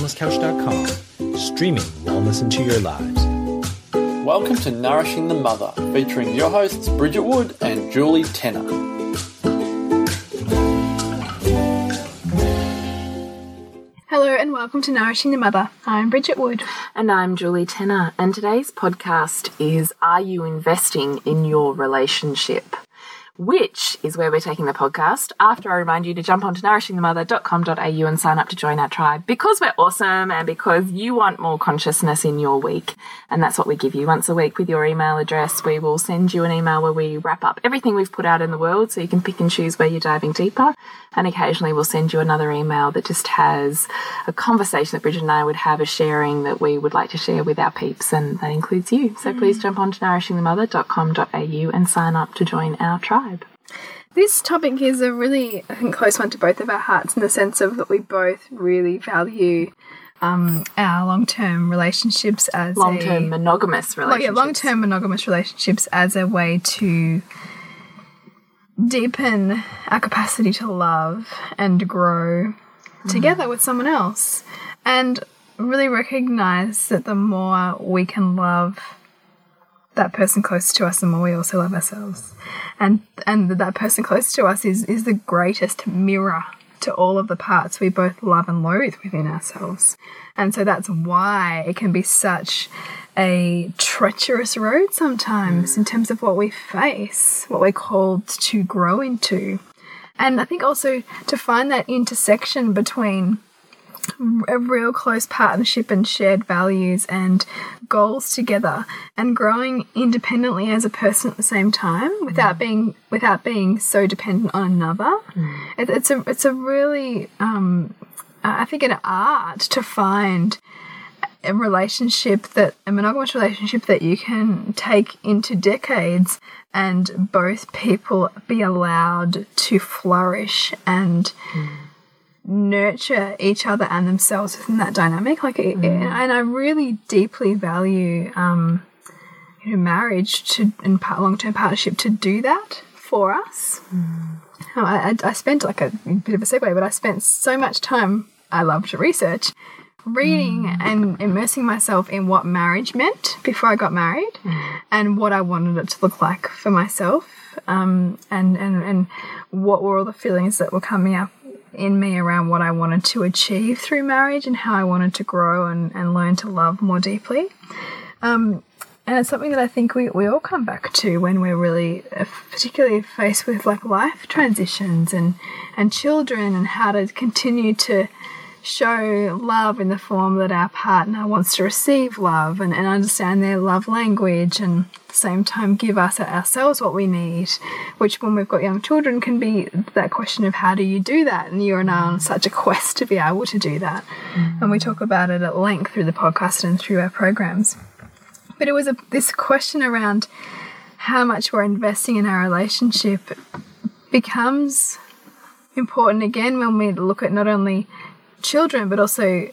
wellnesscouch.com, streaming wellness into your lives. Welcome to Nourishing the Mother, featuring your hosts Bridget Wood and Julie Tenner. Hello and welcome to Nourishing the Mother. I'm Bridget Wood. And I'm Julie Tenner. And today's podcast is Are You Investing in Your Relationship? Which is where we're taking the podcast. After I remind you to jump onto nourishingthemother.com.au and sign up to join our tribe because we're awesome and because you want more consciousness in your week. And that's what we give you once a week with your email address. We will send you an email where we wrap up everything we've put out in the world so you can pick and choose where you're diving deeper. And occasionally we'll send you another email that just has a conversation that Bridget and I would have a sharing that we would like to share with our peeps, and that includes you. So mm. please jump onto nourishingthemother.com.au and sign up to join our tribe. This topic is a really, I think, close one to both of our hearts in the sense of that we both really value um, our long-term relationships as long-term monogamous relationships. yeah, long-term monogamous relationships as a way to deepen our capacity to love and grow mm. together with someone else, and really recognize that the more we can love that person close to us, the more we also love ourselves. And and that person close to us is is the greatest mirror to all of the parts we both love and loathe within ourselves. And so that's why it can be such a treacherous road sometimes in terms of what we face, what we're called to grow into. And I think also to find that intersection between a real close partnership and shared values and goals together and growing independently as a person at the same time without mm. being without being so dependent on another mm. it, it's a it's a really um, I think an art to find a relationship that a monogamous relationship that you can take into decades and both people be allowed to flourish and mm nurture each other and themselves within that dynamic. Like, mm. and I really deeply value, um, you know, marriage to and long term partnership to do that for us. Mm. I, I, spent like a bit of a segue, but I spent so much time. I love to research, reading mm. and immersing myself in what marriage meant before I got married, mm. and what I wanted it to look like for myself. Um, and, and and what were all the feelings that were coming up in me around what I wanted to achieve through marriage and how I wanted to grow and, and learn to love more deeply. Um, and it's something that I think we, we all come back to when we're really uh, particularly faced with like life transitions and, and children and how to continue to show love in the form that our partner wants to receive love and, and understand their love language and the same time give us ourselves what we need which when we've got young children can be that question of how do you do that and you're now on such a quest to be able to do that mm. and we talk about it at length through the podcast and through our programs but it was a, this question around how much we're investing in our relationship becomes important again when we look at not only children, but also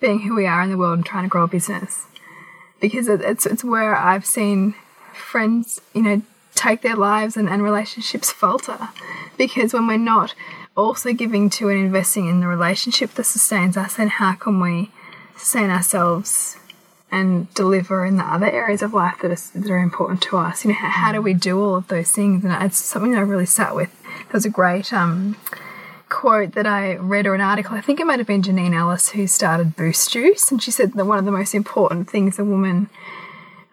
being who we are in the world and trying to grow a business. Because it's it's where I've seen friends, you know, take their lives and, and relationships falter. Because when we're not also giving to and investing in the relationship that sustains us, then how can we sustain ourselves and deliver in the other areas of life that are, that are important to us? You know, how, how do we do all of those things? And it's something that I really sat with. There's a great um, quote that I read or an article, I think it might have been Janine Ellis who started Boost Juice, and she said that one of the most important things a woman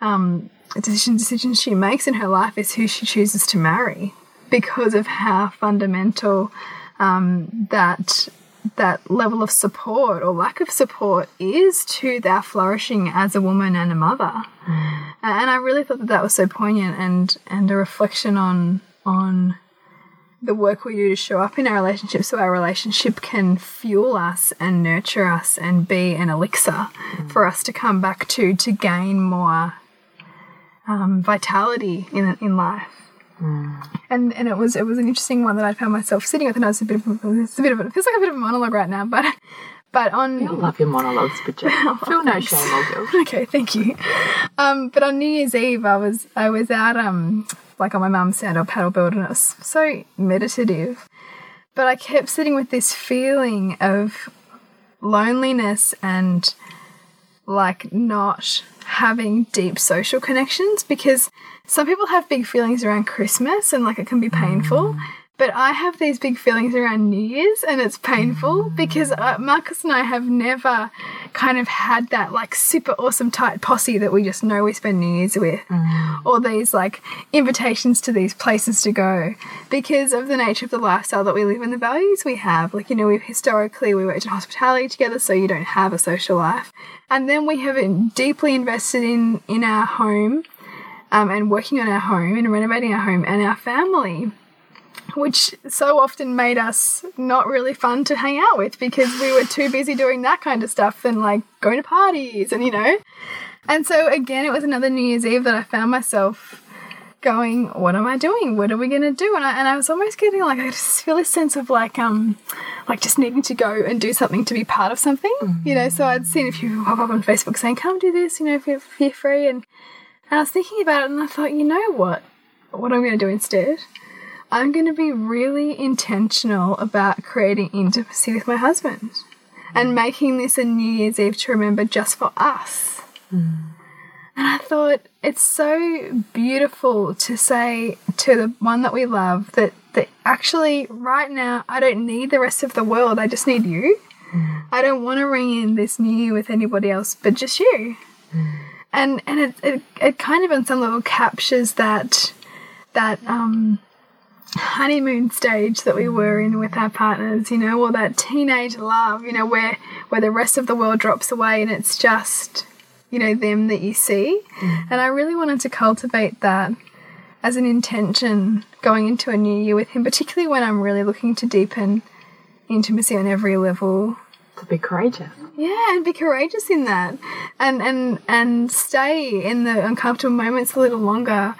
um, decision decisions she makes in her life is who she chooses to marry because of how fundamental um, that that level of support or lack of support is to their flourishing as a woman and a mother. Mm. And I really thought that that was so poignant and and a reflection on on the work we do to show up in our relationship so our relationship can fuel us and nurture us and be an elixir mm. for us to come back to to gain more um, vitality in in life. Mm. And and it was it was an interesting one that I found myself sitting with, and I was a bit of it's a bit of it feels like a bit of a monologue right now, but but on I love your monologues, Bridget. Feel no shame or guilt. Okay, thank you. Um, but on New Year's Eve, I was I was out um like on my mum's stand-up paddleboard and it was so meditative. But I kept sitting with this feeling of loneliness and like not having deep social connections because some people have big feelings around Christmas and like it can be painful. Mm. But I have these big feelings around New Year's and it's painful because uh, Marcus and I have never kind of had that like super awesome tight posse that we just know we spend New Year's with or these like invitations to these places to go because of the nature of the lifestyle that we live and the values we have. Like, you know, we've historically we worked in hospitality together, so you don't have a social life. And then we have been deeply invested in in our home um, and working on our home and renovating our home and our family which so often made us not really fun to hang out with because we were too busy doing that kind of stuff than like going to parties and you know. And so again, it was another New Year's Eve that I found myself going, "What am I doing? What are we gonna do?" And I and I was almost getting like I just feel a sense of like um like just needing to go and do something to be part of something, you know. So I'd seen a few pop up on Facebook saying, "Come do this," you know, if you're, if you're free. And and I was thinking about it, and I thought, you know what? What I'm gonna do instead? I'm going to be really intentional about creating intimacy with my husband and making this a New Year's Eve to remember just for us. Hmm. And I thought it's so beautiful to say to the one that we love that, that actually, right now, I don't need the rest of the world, I just need you. Hmm. I don't want to ring in this new year with anybody else but just you. Hmm. And and it, it it kind of on some level captures that that um honeymoon stage that we were in with our partners, you know, or that teenage love, you know, where where the rest of the world drops away and it's just, you know, them that you see. Mm. And I really wanted to cultivate that as an intention going into a new year with him, particularly when I'm really looking to deepen intimacy on every level. To be courageous. Yeah, and be courageous in that. And and and stay in the uncomfortable moments a little longer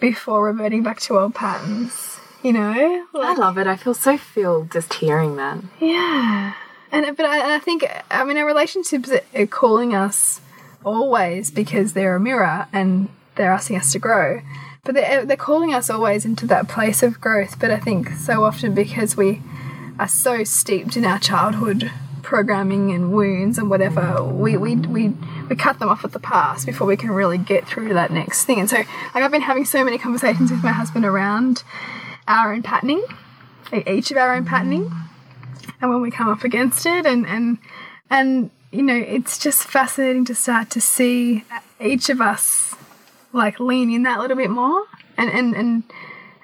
before reverting back to old patterns. You know? I love it. I feel so filled just hearing that. Yeah. And but I, and I think I mean our relationships are calling us always because they're a mirror and they're asking us to grow. But they're, they're calling us always into that place of growth. But I think so often because we are so steeped in our childhood programming and wounds and whatever, we, we, we, we cut them off at the past before we can really get through to that next thing. And so like, I've been having so many conversations with my husband around our own patterning, each of our own patterning, and when we come up against it, and and and you know, it's just fascinating to start to see each of us like lean in that little bit more, and and and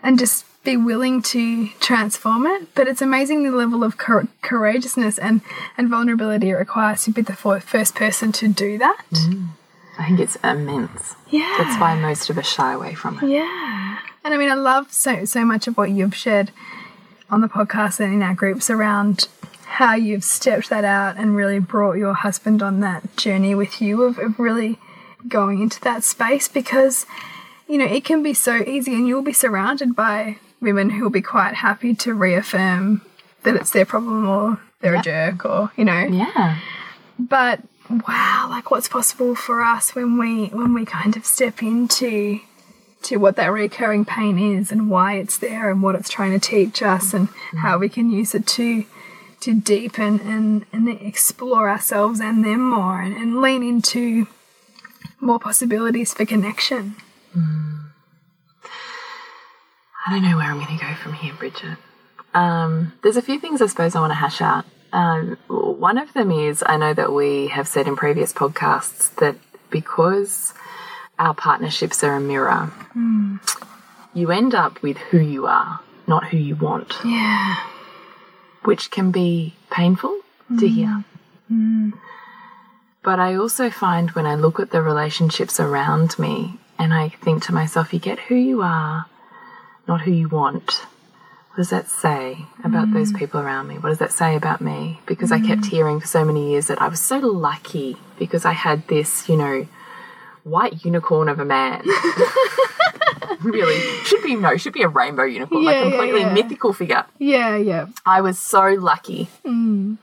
and just be willing to transform it. But it's amazing the level of cour courageousness and and vulnerability it requires to be the first person to do that. Mm. I think it's immense. Yeah, That's why most of us shy away from it. Yeah. And I mean, I love so so much of what you've shared on the podcast and in our groups around how you've stepped that out and really brought your husband on that journey with you of, of really going into that space because you know it can be so easy and you'll be surrounded by women who'll be quite happy to reaffirm that it's their problem or they're a jerk or you know Yeah. but wow like what's possible for us when we when we kind of step into to what that recurring pain is and why it's there and what it's trying to teach us and how we can use it to to deepen and, and explore ourselves and them more and, and lean into more possibilities for connection. I don't know where I'm going to go from here, Bridget. Um, there's a few things I suppose I want to hash out. Um, one of them is I know that we have said in previous podcasts that because our partnerships are a mirror, you end up with who you are, not who you want, Yeah. which can be painful to mm. hear. Mm. But I also find when I look at the relationships around me and I think to myself, you get who you are, not who you want. What does that say about mm. those people around me? What does that say about me? Because I kept hearing for so many years that I was so lucky because I had this, you know, white unicorn of a man. really. Should be, no, should be a rainbow unicorn, Yeah, like yeah, completely yeah. mythical figure. Yeah, yeah. I was so lucky. Mm.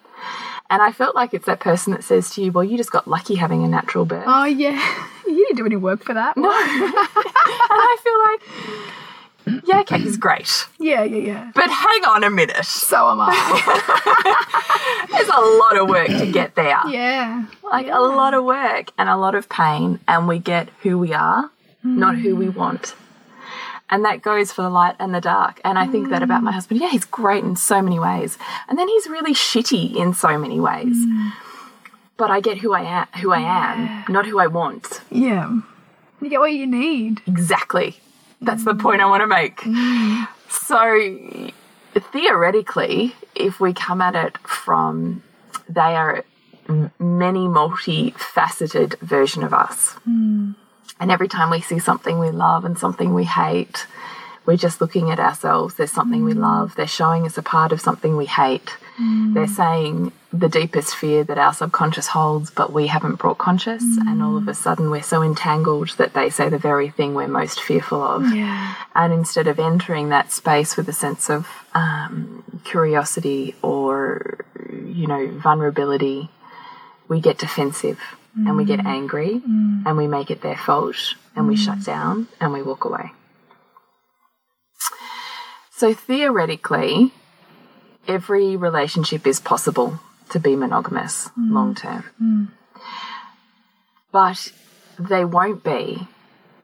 And I felt like it's that person that says to you, well, you just got lucky having a natural birth. Oh, yeah. You didn't do any work for that. No. And I feel like yeah, okay, he's great. Yeah, yeah, yeah. But hang on a minute. So am I. There's a lot of work to get there. yeah. Like a lot of work and a lot of pain, and we get who we are, not who we want. And that goes for the light and the dark. And I think that about my husband. Yeah, he's great in so many ways. And then he's really shitty in so many ways. But I get who I am, who I am, not who I want. Yeah. You get what you need. Exactly. That's the point I want to make. So, theoretically, if we come at it from they are many multifaceted version of us. Hmm. And every time we see something we love and something we hate, we're just looking at ourselves. There's something we hmm. love. They're showing us a part of something we hate. Hmm. They're saying the deepest fear that our subconscious holds, but we haven't brought conscious. And mm. all of a sudden, we're so entangled that they say the very thing we're most fearful of. Yeah. And instead of entering that space with a sense of um, curiosity or, you know, vulnerability, we get defensive and we get mm. angry mm. and we make it their fault and we shut down and we walk away. So theoretically, every relationship is possible to be monogamous mm. long term. Mm. But they won't be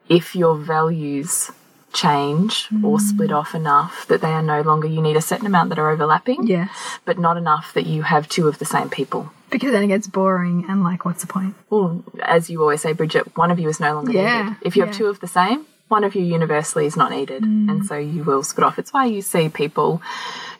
if your values change or mm. split off enough that they are no longer, you need a certain amount that are overlapping, Yes. but not enough that you have two of the same people. Because then it gets boring and like, what's the point? Well, as you always say, Bridget, one of you is no longer Yeah, needed. If you have two of the same, one of you universally is not needed. Mm. And so you will split off. It's why you see people,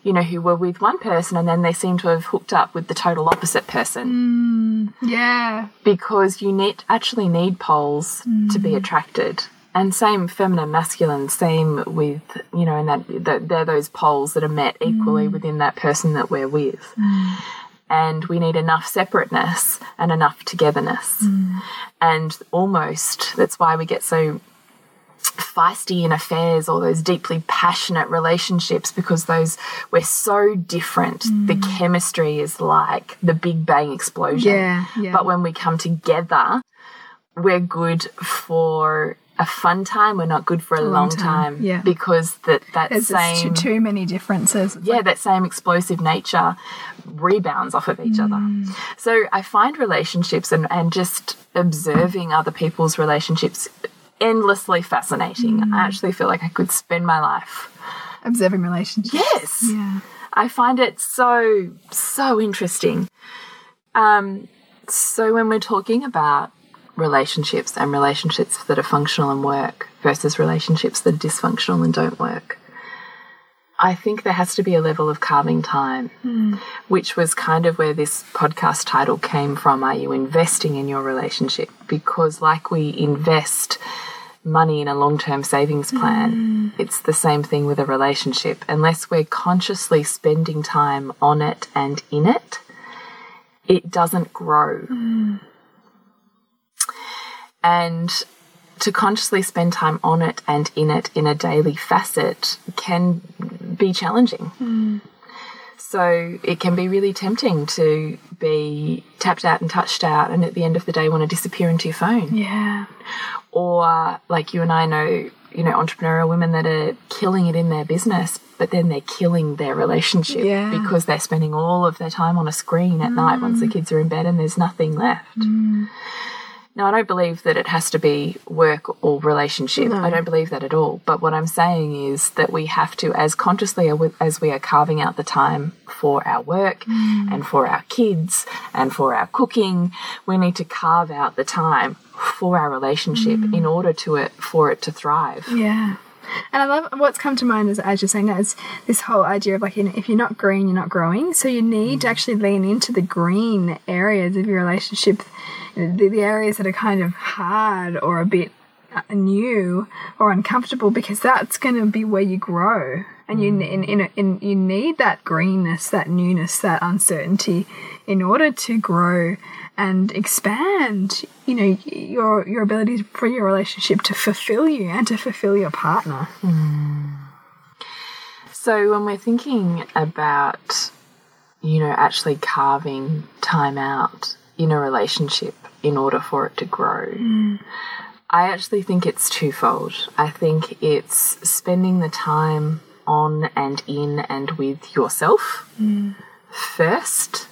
you know, who were with one person and then they seem to have hooked up with the total opposite person mm. Yeah. because you need actually need poles to be mm. attracted. And same feminine, masculine, same with, you know, and that, that they're those poles that are met equally within that person that we're with. And we need enough separateness and enough togetherness. And almost, that's why we get so feisty in affairs or those deeply passionate relationships because those we're so different. The mm. chemistry is like the Big Bang explosion. Yeah, yeah. But when we come together, we're good for a fun time. We're not good for a, long, time. time, yeah. Because that that There's same too, too many differences. Yeah, like- that same explosive nature rebounds off of each other. Mm. So I find relationships and, and just observing other people's relationships endlessly fascinating. I actually feel like I could spend my life. observing relationships. Yes. Yeah. I find it so, so interesting. Um, so when we're talking about relationships and relationships that are functional and work versus relationships that are dysfunctional and don't work, I think there has to be a level of carving time, which was kind of where this podcast title came from. Are you investing in your relationship? Because, like we invest money in a long term savings plan, mm. it's the same thing with a relationship. Unless we're consciously spending time on it and in it, it doesn't grow. Mm. And to consciously spend time on it and in it in a daily facet can be challenging. Mm. So it can be really tempting to be tapped out and touched out, and at the end of the day, want to disappear into your phone. Yeah. Or like you and I know, you know, entrepreneurial women that are killing it in their business, but then they're killing their relationship Yeah. because they're spending all of their time on a screen at night once the mm. kids are in bed and there's nothing left. Mm. Now, I don't believe that it has to be work or relationship. I don't believe that at all. But what I'm saying is that we have to, as consciously as we are carving out the time for our work mm. and for our kids and for our cooking, we need to carve out the time for our relationship mm. in order to it for it to thrive. Yeah. And I love what's come to mind is as you're saying that is this whole idea of like you know, if you're not green, you're not growing. So you need to actually lean into the green areas of your relationship, the, the areas that are kind of hard or a bit uh, new or uncomfortable, because that's going to be where you grow. And you in, in, in you need that greenness, that newness, that uncertainty, in order to grow and expand. You know your your ability for your relationship to fulfill you and to fulfill your partner. Mm. So when we're thinking about, you know, actually carving time out in a relationship in order for it to grow, mm. I actually think it's twofold. I think it's spending the time on and in and with yourself mm. first,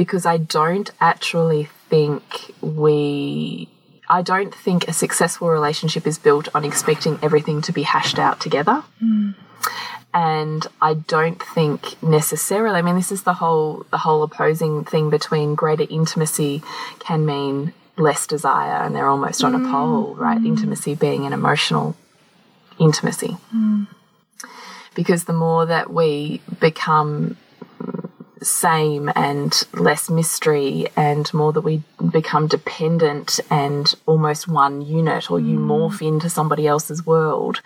because I don't actually think we. I don't think a successful relationship is built on expecting everything to be hashed out together. And I don't think necessarily. I mean, this is the whole the whole opposing thing between greater intimacy can mean less desire, and they're almost on a mm. pole, right? Mm. Intimacy being an emotional intimacy. Mm. Because the more that we become same and less mystery, and more that we become dependent and almost one unit, or you mm. morph into somebody else's world,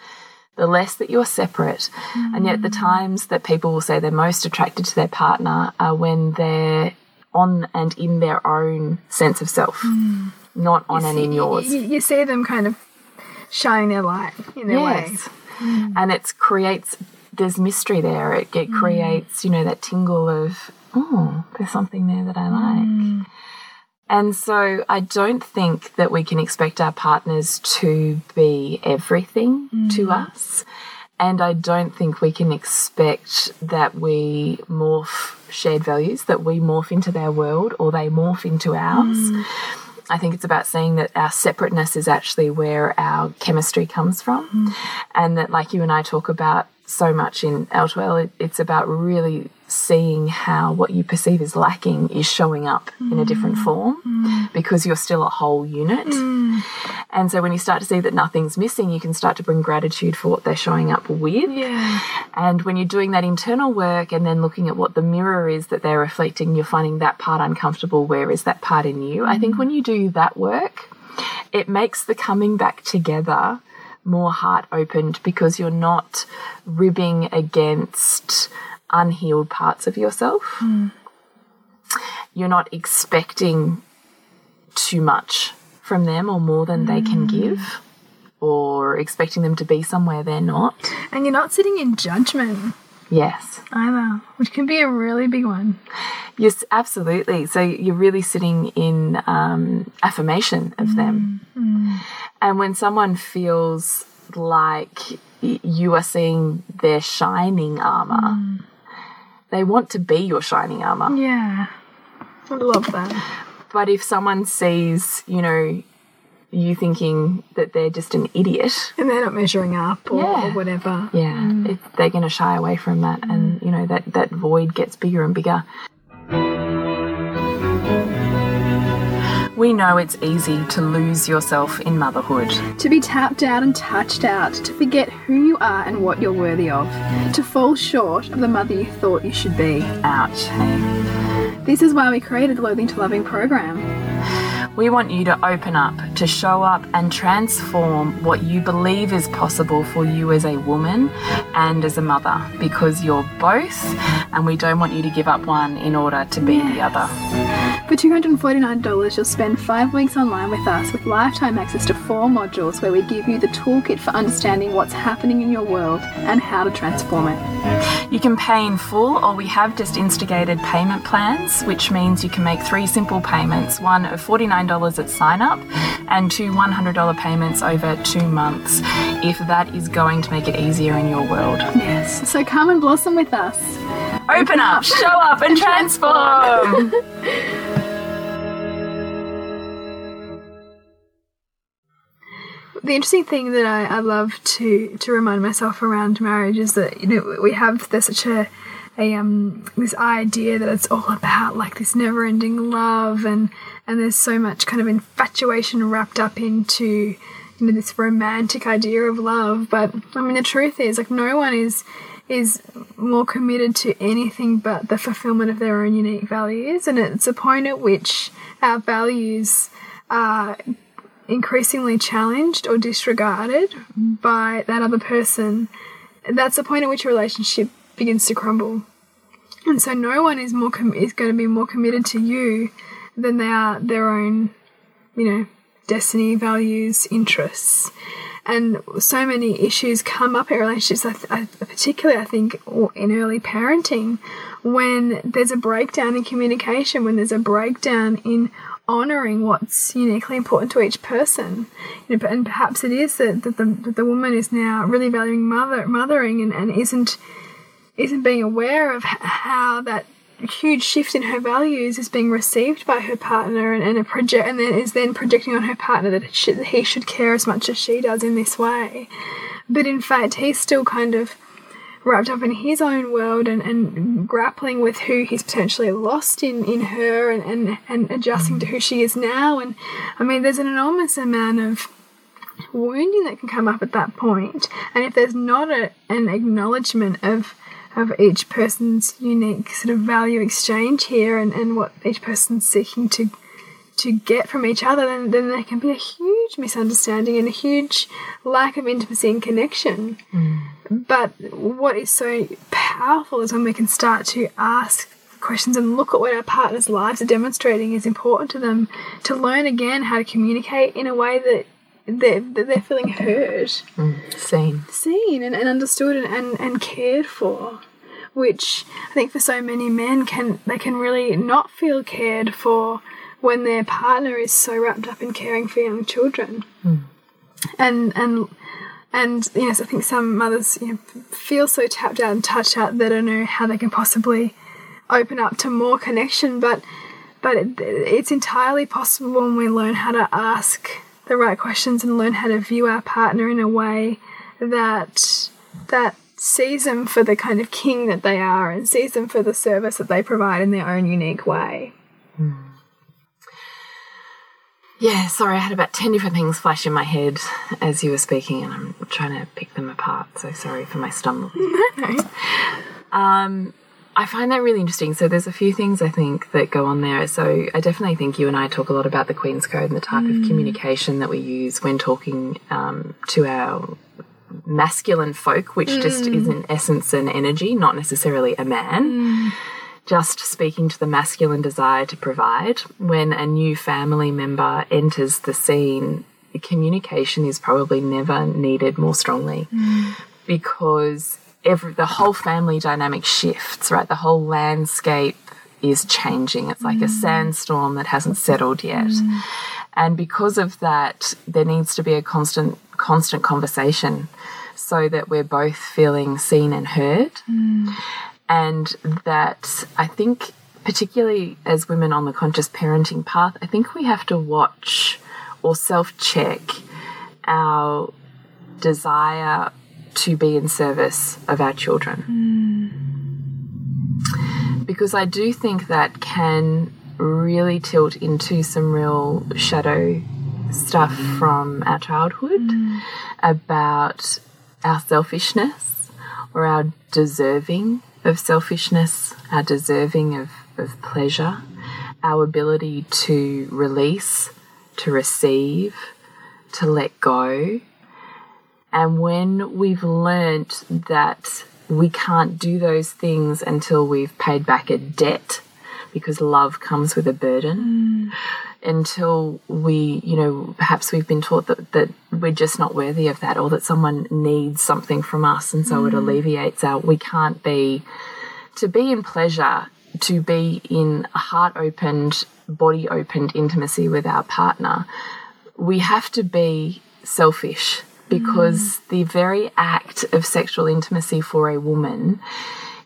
the less that you're separate. And yet, the mm. times that people will say they're most attracted to their partner are when they're on and in their own sense of self, mm. not on and in yours. You, you see them kind of shining their light in their way. Yes. And it creates, there's mystery there. It, it hmm. creates, you know, that tingle of, oh, there's something there that I hmm. like. And so I don't think that we can expect our partners to be everything hmm. to us. And I don't think we can expect that we morph shared values, that we morph into their world or they morph into ours. I think it's about seeing that our separateness is actually where our chemistry comes from. And that, like you and I talk about so much in L2L, it, it's about really seeing how what you perceive as lacking is showing up in a different mm. form mm. because you're still a whole unit. Mm. And so when you start to see that nothing's missing, you can start to bring gratitude for what they're showing up with. Yeah. And when you're doing that internal work and then looking at what the mirror is that they're reflecting, you're finding that part uncomfortable. Where is that part in you? I think when you do that work, it makes the coming back together more heart opened because you're not ribbing against unhealed parts of yourself. Hmm. You're not expecting too much from them or more than they can hmm. give or expecting them to be somewhere they're not. And you're not sitting in judgment Yes. either, which can be a really big one. Yes, absolutely. So you're really sitting in um, affirmation of them. And when someone feels like you are seeing their shining armor, they want to be your shining armor. Yeah. I love that. But if someone sees, you know, you thinking that they're just an idiot, And they're not measuring up or, Yeah. or whatever. yeah, mm. it, they're going to shy away from that, and mm. you know that that void gets bigger and bigger. We know it's easy to lose yourself in motherhood. To be tapped out and touched out, to forget who you are and what you're worthy of, to fall short of the mother you thought you should be. Ouch. This is why we created the Loathing to Loving program. We want you to open up, to show up and transform what you believe is possible for you as a woman and as a mother because you're both, and we don't want you to give up one in order to be the other. For $249, you'll spend five weeks online with us with lifetime access to four modules where we give you the toolkit for understanding what's happening in your world and how to transform it. You can pay in full, or we have just instigated payment plans, which means you can make three simple payments one of $49 at sign up and two $100 payments over two months if that is going to make it easier in your world. Yes. So come and blossom with us. Open up, show up, and transform. the interesting thing that I, I love to to remind myself around marriage is that you know we have there's such a a um this idea that it's all about like this never ending love and and there's so much kind of infatuation wrapped up into you know this romantic idea of love. But I mean the truth is like no one is is more committed to anything but the fulfillment of their own unique values. And it's a point at which our values are increasingly challenged or disregarded by that other person, that's the point at which a relationship begins to crumble. And so no one is more is going to be more committed to you than they are their own, you know, destiny, values, interests. And so many issues come up in relationships, I I, particularly I think in early parenting, when there's a breakdown in communication, when there's a breakdown in honoring what's uniquely important to each person. You know, and perhaps it is that, that, the, that the woman is now really valuing mother mothering and, and isn't isn't being aware of how that huge shift in her values is being received by her partner and, and a project and then is then projecting on her partner that, he should care as much as she does in this way. But in fact, he's still kind of wrapped up in his own world and, and grappling with who he's potentially lost in, in her and, and, and adjusting to who she is now. And I mean, there's an enormous amount of wounding that can come up at that. And if there's not a, an acknowledgement of of each person's unique sort of value exchange here and, and what each person's seeking to to get from each other, then, then there can be a huge misunderstanding and a huge lack of intimacy and connection. Mm. But what is so powerful is when we can start to ask questions and look at what our partner's lives are demonstrating is important to them to learn again how to communicate in a way that they're, they're feeling heard, mm. seen, seen, and, and understood and, and, and cared for. Which I think for so many men can they can really not feel cared for when their partner is so wrapped up in caring for young children. Mm. And and and yes, I think some mothers you know, feel so tapped out and touched out they don't know how they can possibly open up to more connection. But but it, it's entirely possible when we learn how to ask the right questions and learn how to view our partner in a way that that sees them for the kind of king that they are and sees them for the service that they provide in their own unique way. Mm. Yeah, sorry, I had about 10 different things flash in my head as you were speaking, and I'm trying to pick them apart. So sorry for my stumbling. um, I find that really interesting. So there's a few things I think that go on there. So I definitely think you and I talk a lot about the Queen's Code and the type mm. of communication that we use when talking um, to our masculine folk, which mm. just is in essence an energy, not necessarily a man. Mm just speaking to the masculine desire to provide. When a new family member enters the scene, communication is probably never needed more strongly mm. because every the whole family dynamic shifts, right? The whole landscape is changing. It's like mm. a sandstorm that hasn't settled yet. Mm. And because of that, there needs to be a constant constant conversation so that we're both feeling seen and heard. Mm and that I think, particularly as women on the conscious parenting path, I think we have to watch or self check our desire to be in service of our children. Mm. Because I do think that can really tilt into some real shadow stuff from our childhood mm. about our selfishness or our deserving of selfishness, our deserving of, of pleasure, our ability to release, to receive, to let go. And when we've learnt that we can't do those things until we've paid back a debt because love comes with a burden. Mm. Until we, you know, perhaps we've been taught that, that we're just not worthy of that or that someone needs something from us and so mm. it alleviates our, we can't be, to be in pleasure, to be in a heart opened, body opened intimacy with our partner, we have to be selfish because mm. the very act of sexual intimacy for a woman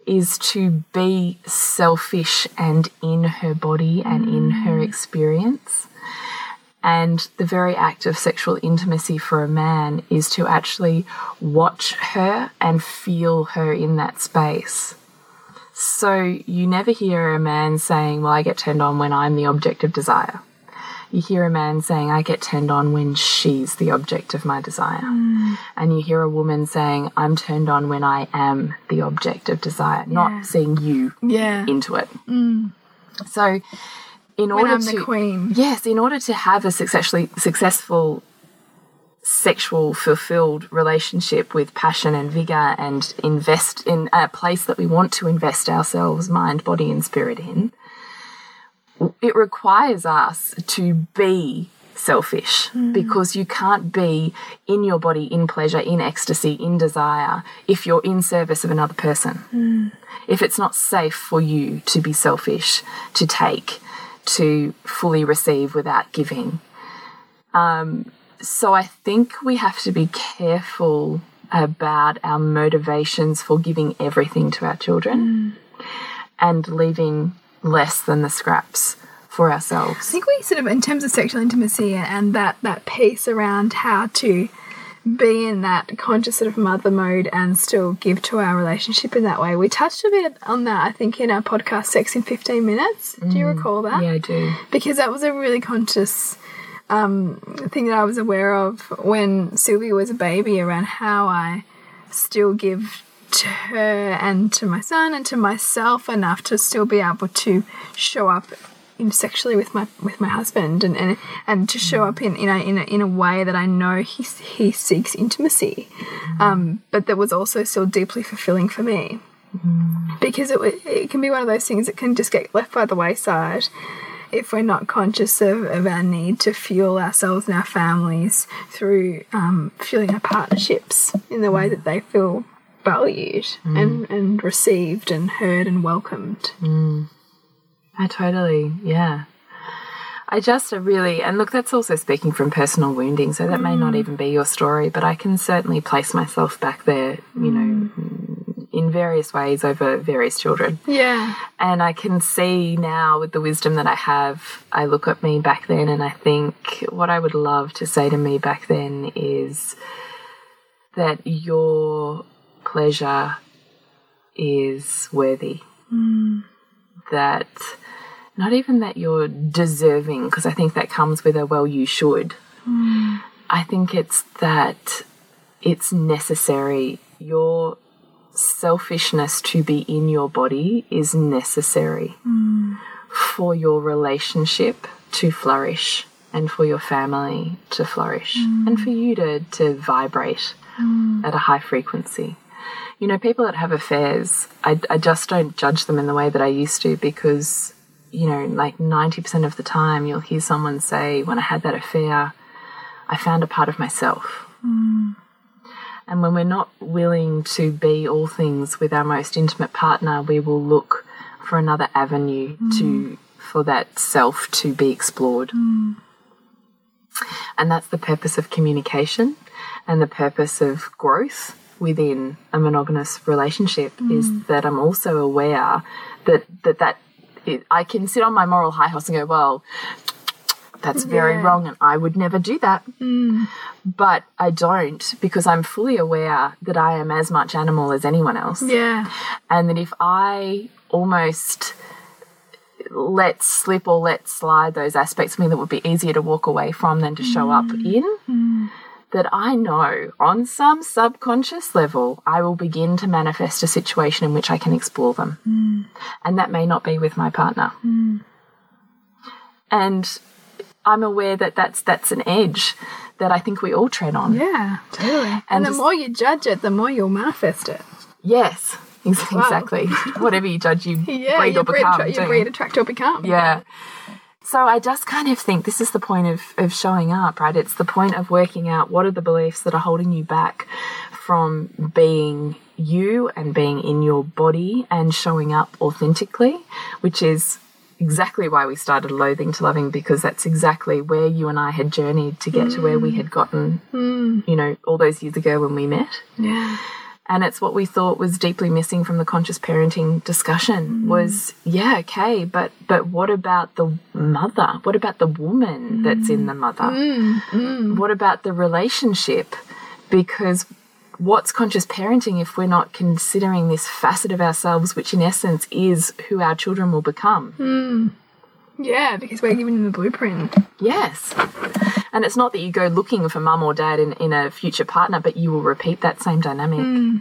is to be selfish and in her body and mm. in her experience. And the very act of sexual intimacy for a man is to actually watch her and feel her in that space. So you never hear a man saying, Well, I get turned on when I'm the object of desire you hear a man saying, I get turned on when she's the object of my desire. Mm. And you hear a woman saying, I'm turned on when I am the object of desire, yeah. not seeing you yeah. into it. Mm. So, in when order I'm to. queen. Yes, in order to have a successfully successful sexual fulfilled relationship with passion and vigor and invest in a place that we want to invest ourselves mind body and spirit in it requires us to be selfish mm. because you can't be in your body in pleasure, in ecstasy, in desire if you're in service of another person. Mm. If it's not safe for you to be selfish, to take, to fully receive without giving. Um, so I think we have to be careful about our motivations for giving everything to our children and leaving less than the scraps for ourselves. I think we sort of, in terms of sexual intimacy and that that piece around how to be in that conscious sort of mother mode and still give to our relationship in that way. We touched a bit on that, I think, in our podcast, Sex in 15 Minutes. Do you recall that? Yeah, I do. because that was a really conscious um, thing that I was aware of when Sylvia was a baby around how I still give to her and to my son and to myself enough to still be able to show up in sexually with my with my husband and and, and to show up in in a, in a in a way that I know he he seeks intimacy, um, but that was also still deeply fulfilling for me. Because it, it can be one of those things that can just get left by the wayside if we're not conscious of, of our need to fuel ourselves and our families through um, fueling our partnerships in the way that they feel valued mm. and, and received and heard and welcomed. Mm. I totally, yeah. I just really, and look, that's also speaking from personal wounding, so that may not mm. even be your story, but I can certainly place myself back there, you know, in various ways over various children. Yeah. And I can see now with the wisdom that I have, I look at me back then and I think what I would love to say to me back then is that your pleasure is worthy. That not even that you're deserving, because I think that comes with a well, you should. I think it's that it's necessary. Your selfishness to be in your body is necessary for your relationship to flourish and for your family to flourish and for you to, to vibrate at a high frequency. You know, people that have affairs, I, I just don't judge them in the way that I used to because, you know, like 90% of the time you'll hear someone say, when I had that affair, I found a part of myself. Hmm. And when we're not willing to be all things with our most intimate partner, we will look for another avenue hmm. to for that self to be explored. Hmm. And that's the purpose of communication and the purpose of growth within a monogamous relationship is mm. that I'm also aware that that that it, I can sit on my moral high horse and go, well, that's very Yeah. wrong and I would never do that. Mm. But I don't because I'm fully aware that I am as much animal as anyone else. Yeah. And that if I almost let slip or let slide those aspects of me that would be easier to walk away from than to show up mm. in, that I know on some subconscious level I will begin to manifest a situation in which I can explore them. Hmm. And that may not be with my partner. Hmm. And I'm aware that that's that's an edge that I think we all tread on. Yeah, totally. And, And the just- more you judge it, the more you'll manifest it. Yes, ex- exactly. Whatever you judge, you Yeah, breed you or breed, become. attra- you breed, attract, or become. Yeah. So I just kind of think this is the point of, of showing up, right? It's the point of working out what are the beliefs that are holding you back from being you and being in your body and showing up authentically, which is exactly why we started loathing to loving because that's exactly where you and I had journeyed to get to where we mm. had gotten, mm. you know, all those years ago when we met Yeah. And it's what we thought was deeply missing from the conscious parenting discussion mm. was yeah okay but but what about the mother? What about the woman that's in the mother? Mm, mm. What about the relationship? Because what's conscious parenting if we're not considering this facet of ourselves which in essence is who our children will become Yeah, because we're giving them the blueprint. Yes. And it's not that you go looking for mum or dad in, in a future partner, but you will repeat that same dynamic. Hmm.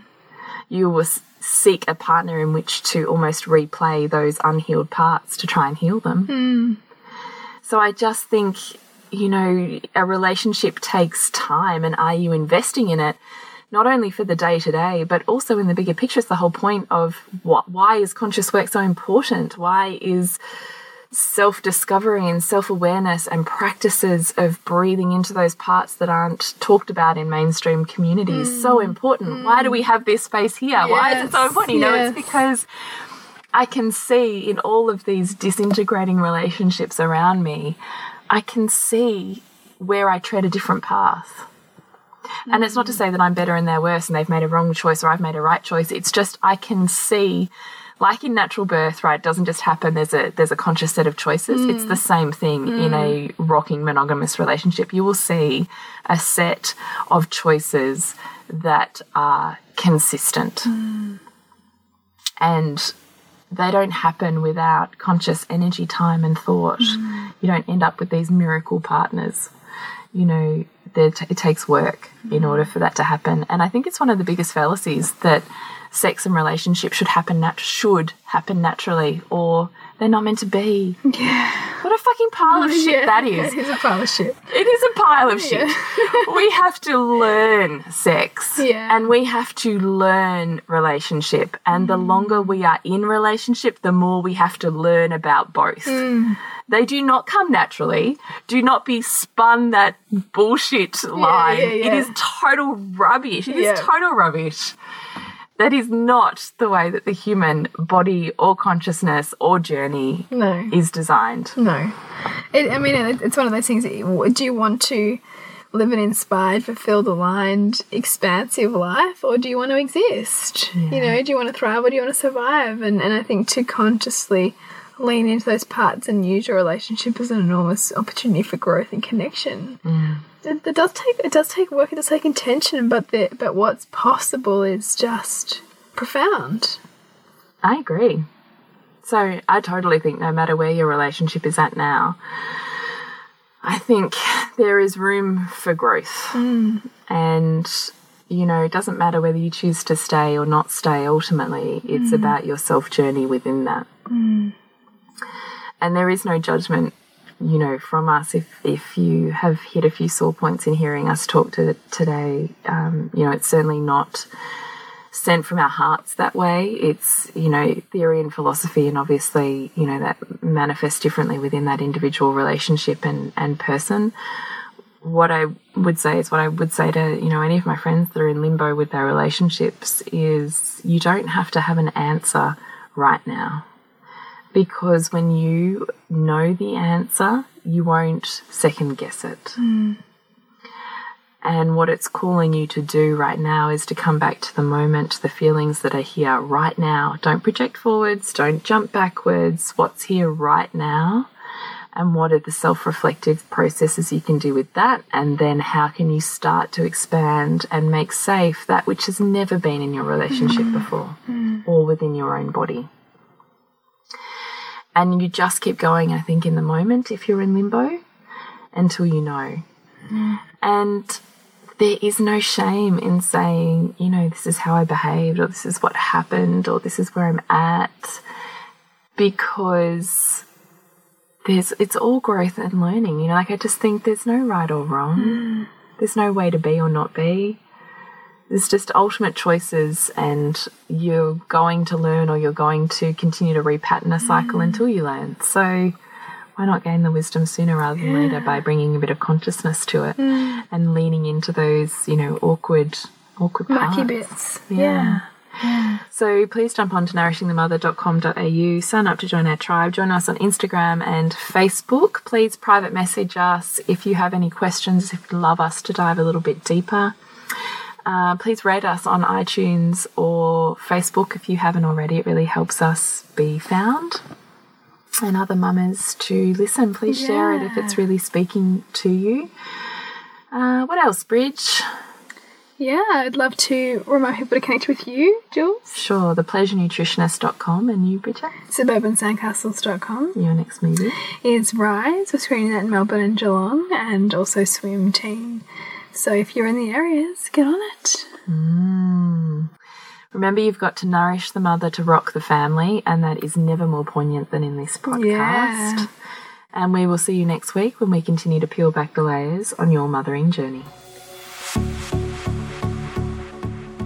You will seek a partner in which to almost replay those unhealed parts to try and heal them. Hmm. So I just think, you know, a relationship takes time, and are you investing in it? Not only for the day to day, but also in the bigger picture. It's the whole point of what, why is conscious work so important? Why is self discovery and self awareness and practices of breathing into those parts that aren't talked about in mainstream communities so mm. important. Why do we mm. have this space here? Why is it so Yes, important? You know, it's because I can see in all of these disintegrating relationships around me, I can see where I tread a different path. And it's not to mm. say that I'm better and they're worse and they've made a wrong choice or I've made a right choice. It's just I can see like in natural birth, right, doesn't just happen. There's a there's a conscious set of choices. It's mm. the same thing mm. in a rocking monogamous relationship. You will see a set of choices that are consistent. Mm. And they don't happen without conscious energy, time, and thought. You don't end up with these miracle partners. You know, it takes work in order for that to happen. And I think it's one of the biggest fallacies that sex and relationship should happen nat- should happen naturally, or they're not meant to be. Yeah. What a fucking pile of shit that is. It is a pile of shit. It is a pile of shit. we have to learn sex. Yeah. And we have to learn relationship. And the mm. longer we are in relationship, the more we have to learn about both. Mm. They do not come naturally. Do not be spun that bullshit line. yeah, yeah. It is total rubbish. It is Yeah. total rubbish. That is not the way that the human body or consciousness or journey No. is designed. No. It, I mean, it, it's one of those things you, do you want to live an inspired, fulfilled, aligned, expansive life, or do you want to exist? You know, do you want to thrive or do you want to survive? And, and I think to consciously lean into those parts and use your relationship as an enormous opportunity for growth and connection. It, it does take it does take work. It does take intention, but the, but what's possible is just profound. I agree. So I totally think no matter where your relationship is at now, I think there is room for growth. Mm. And, you know, it doesn't matter whether you choose to stay or not stay, ultimately, it's mm. about your self journey within that. Mm. And there is no judgment, you know, from us if, if you have hit a few sore points in hearing us talk to today. Um, you know, it's certainly not sent from our hearts that way. It's, you know, theory and philosophy, and obviously, you know, that manifests differently within that individual relationship and, and person. What I would say is what I would say to, you know, any of my friends that are in limbo with their relationships is you don't have to have an answer right now. Because when you know the answer, you won't second guess it. Hmm. And what it's calling you to do right now is to come back to the moment, the feelings that are here right now. Don't project forwards, don't jump backwards. What's here right now? And what are the self reflective processes you can do with that? And then how can you start to expand and make safe that which has never been in your relationship hmm. before hmm. or within your own body? And you just keep going, I think, in the moment if you're in limbo until you know. Mm. And there is no shame in saying, you know, this is how I behaved, or this is what happened, or this is where I'm at, because there's it's all growth and learning. You know, like I just think there's no right or wrong. Mm. There's no way to be or not be. There's just ultimate choices, and you're going to learn, or you're going to continue to repattern a cycle mm. until you learn. So why not gain the wisdom sooner rather than later by bringing a bit of consciousness to it mm. and leaning into those, you know, awkward, awkward Mucky parts. bits. Yeah. So please jump on to nourishingthemother.com.au, sign up to join our tribe, join us on Instagram and Facebook. Please private message us if you have any questions, if you'd love us to dive a little bit deeper. Uh, please rate us on iTunes or Facebook if you haven't already. It really helps us be found and other mamas to listen. Please share it if it's really speaking to you. Uh, what else, Bridge? Yeah, I'd love to remind people to connect with you, Jules. Sure, thepleasurenutritionist.com and you, Bridget, Suburbansandcastles.com. your next movie. is Rise. We're screening that in Melbourne and Geelong, and also Swim Team. So if you're in the areas, get on it. Mm. Remember, you've got to nourish the mother to rock the family, and that is never more poignant than in this podcast. Yeah. And we will see you next week when we continue to peel back the layers on your mothering journey.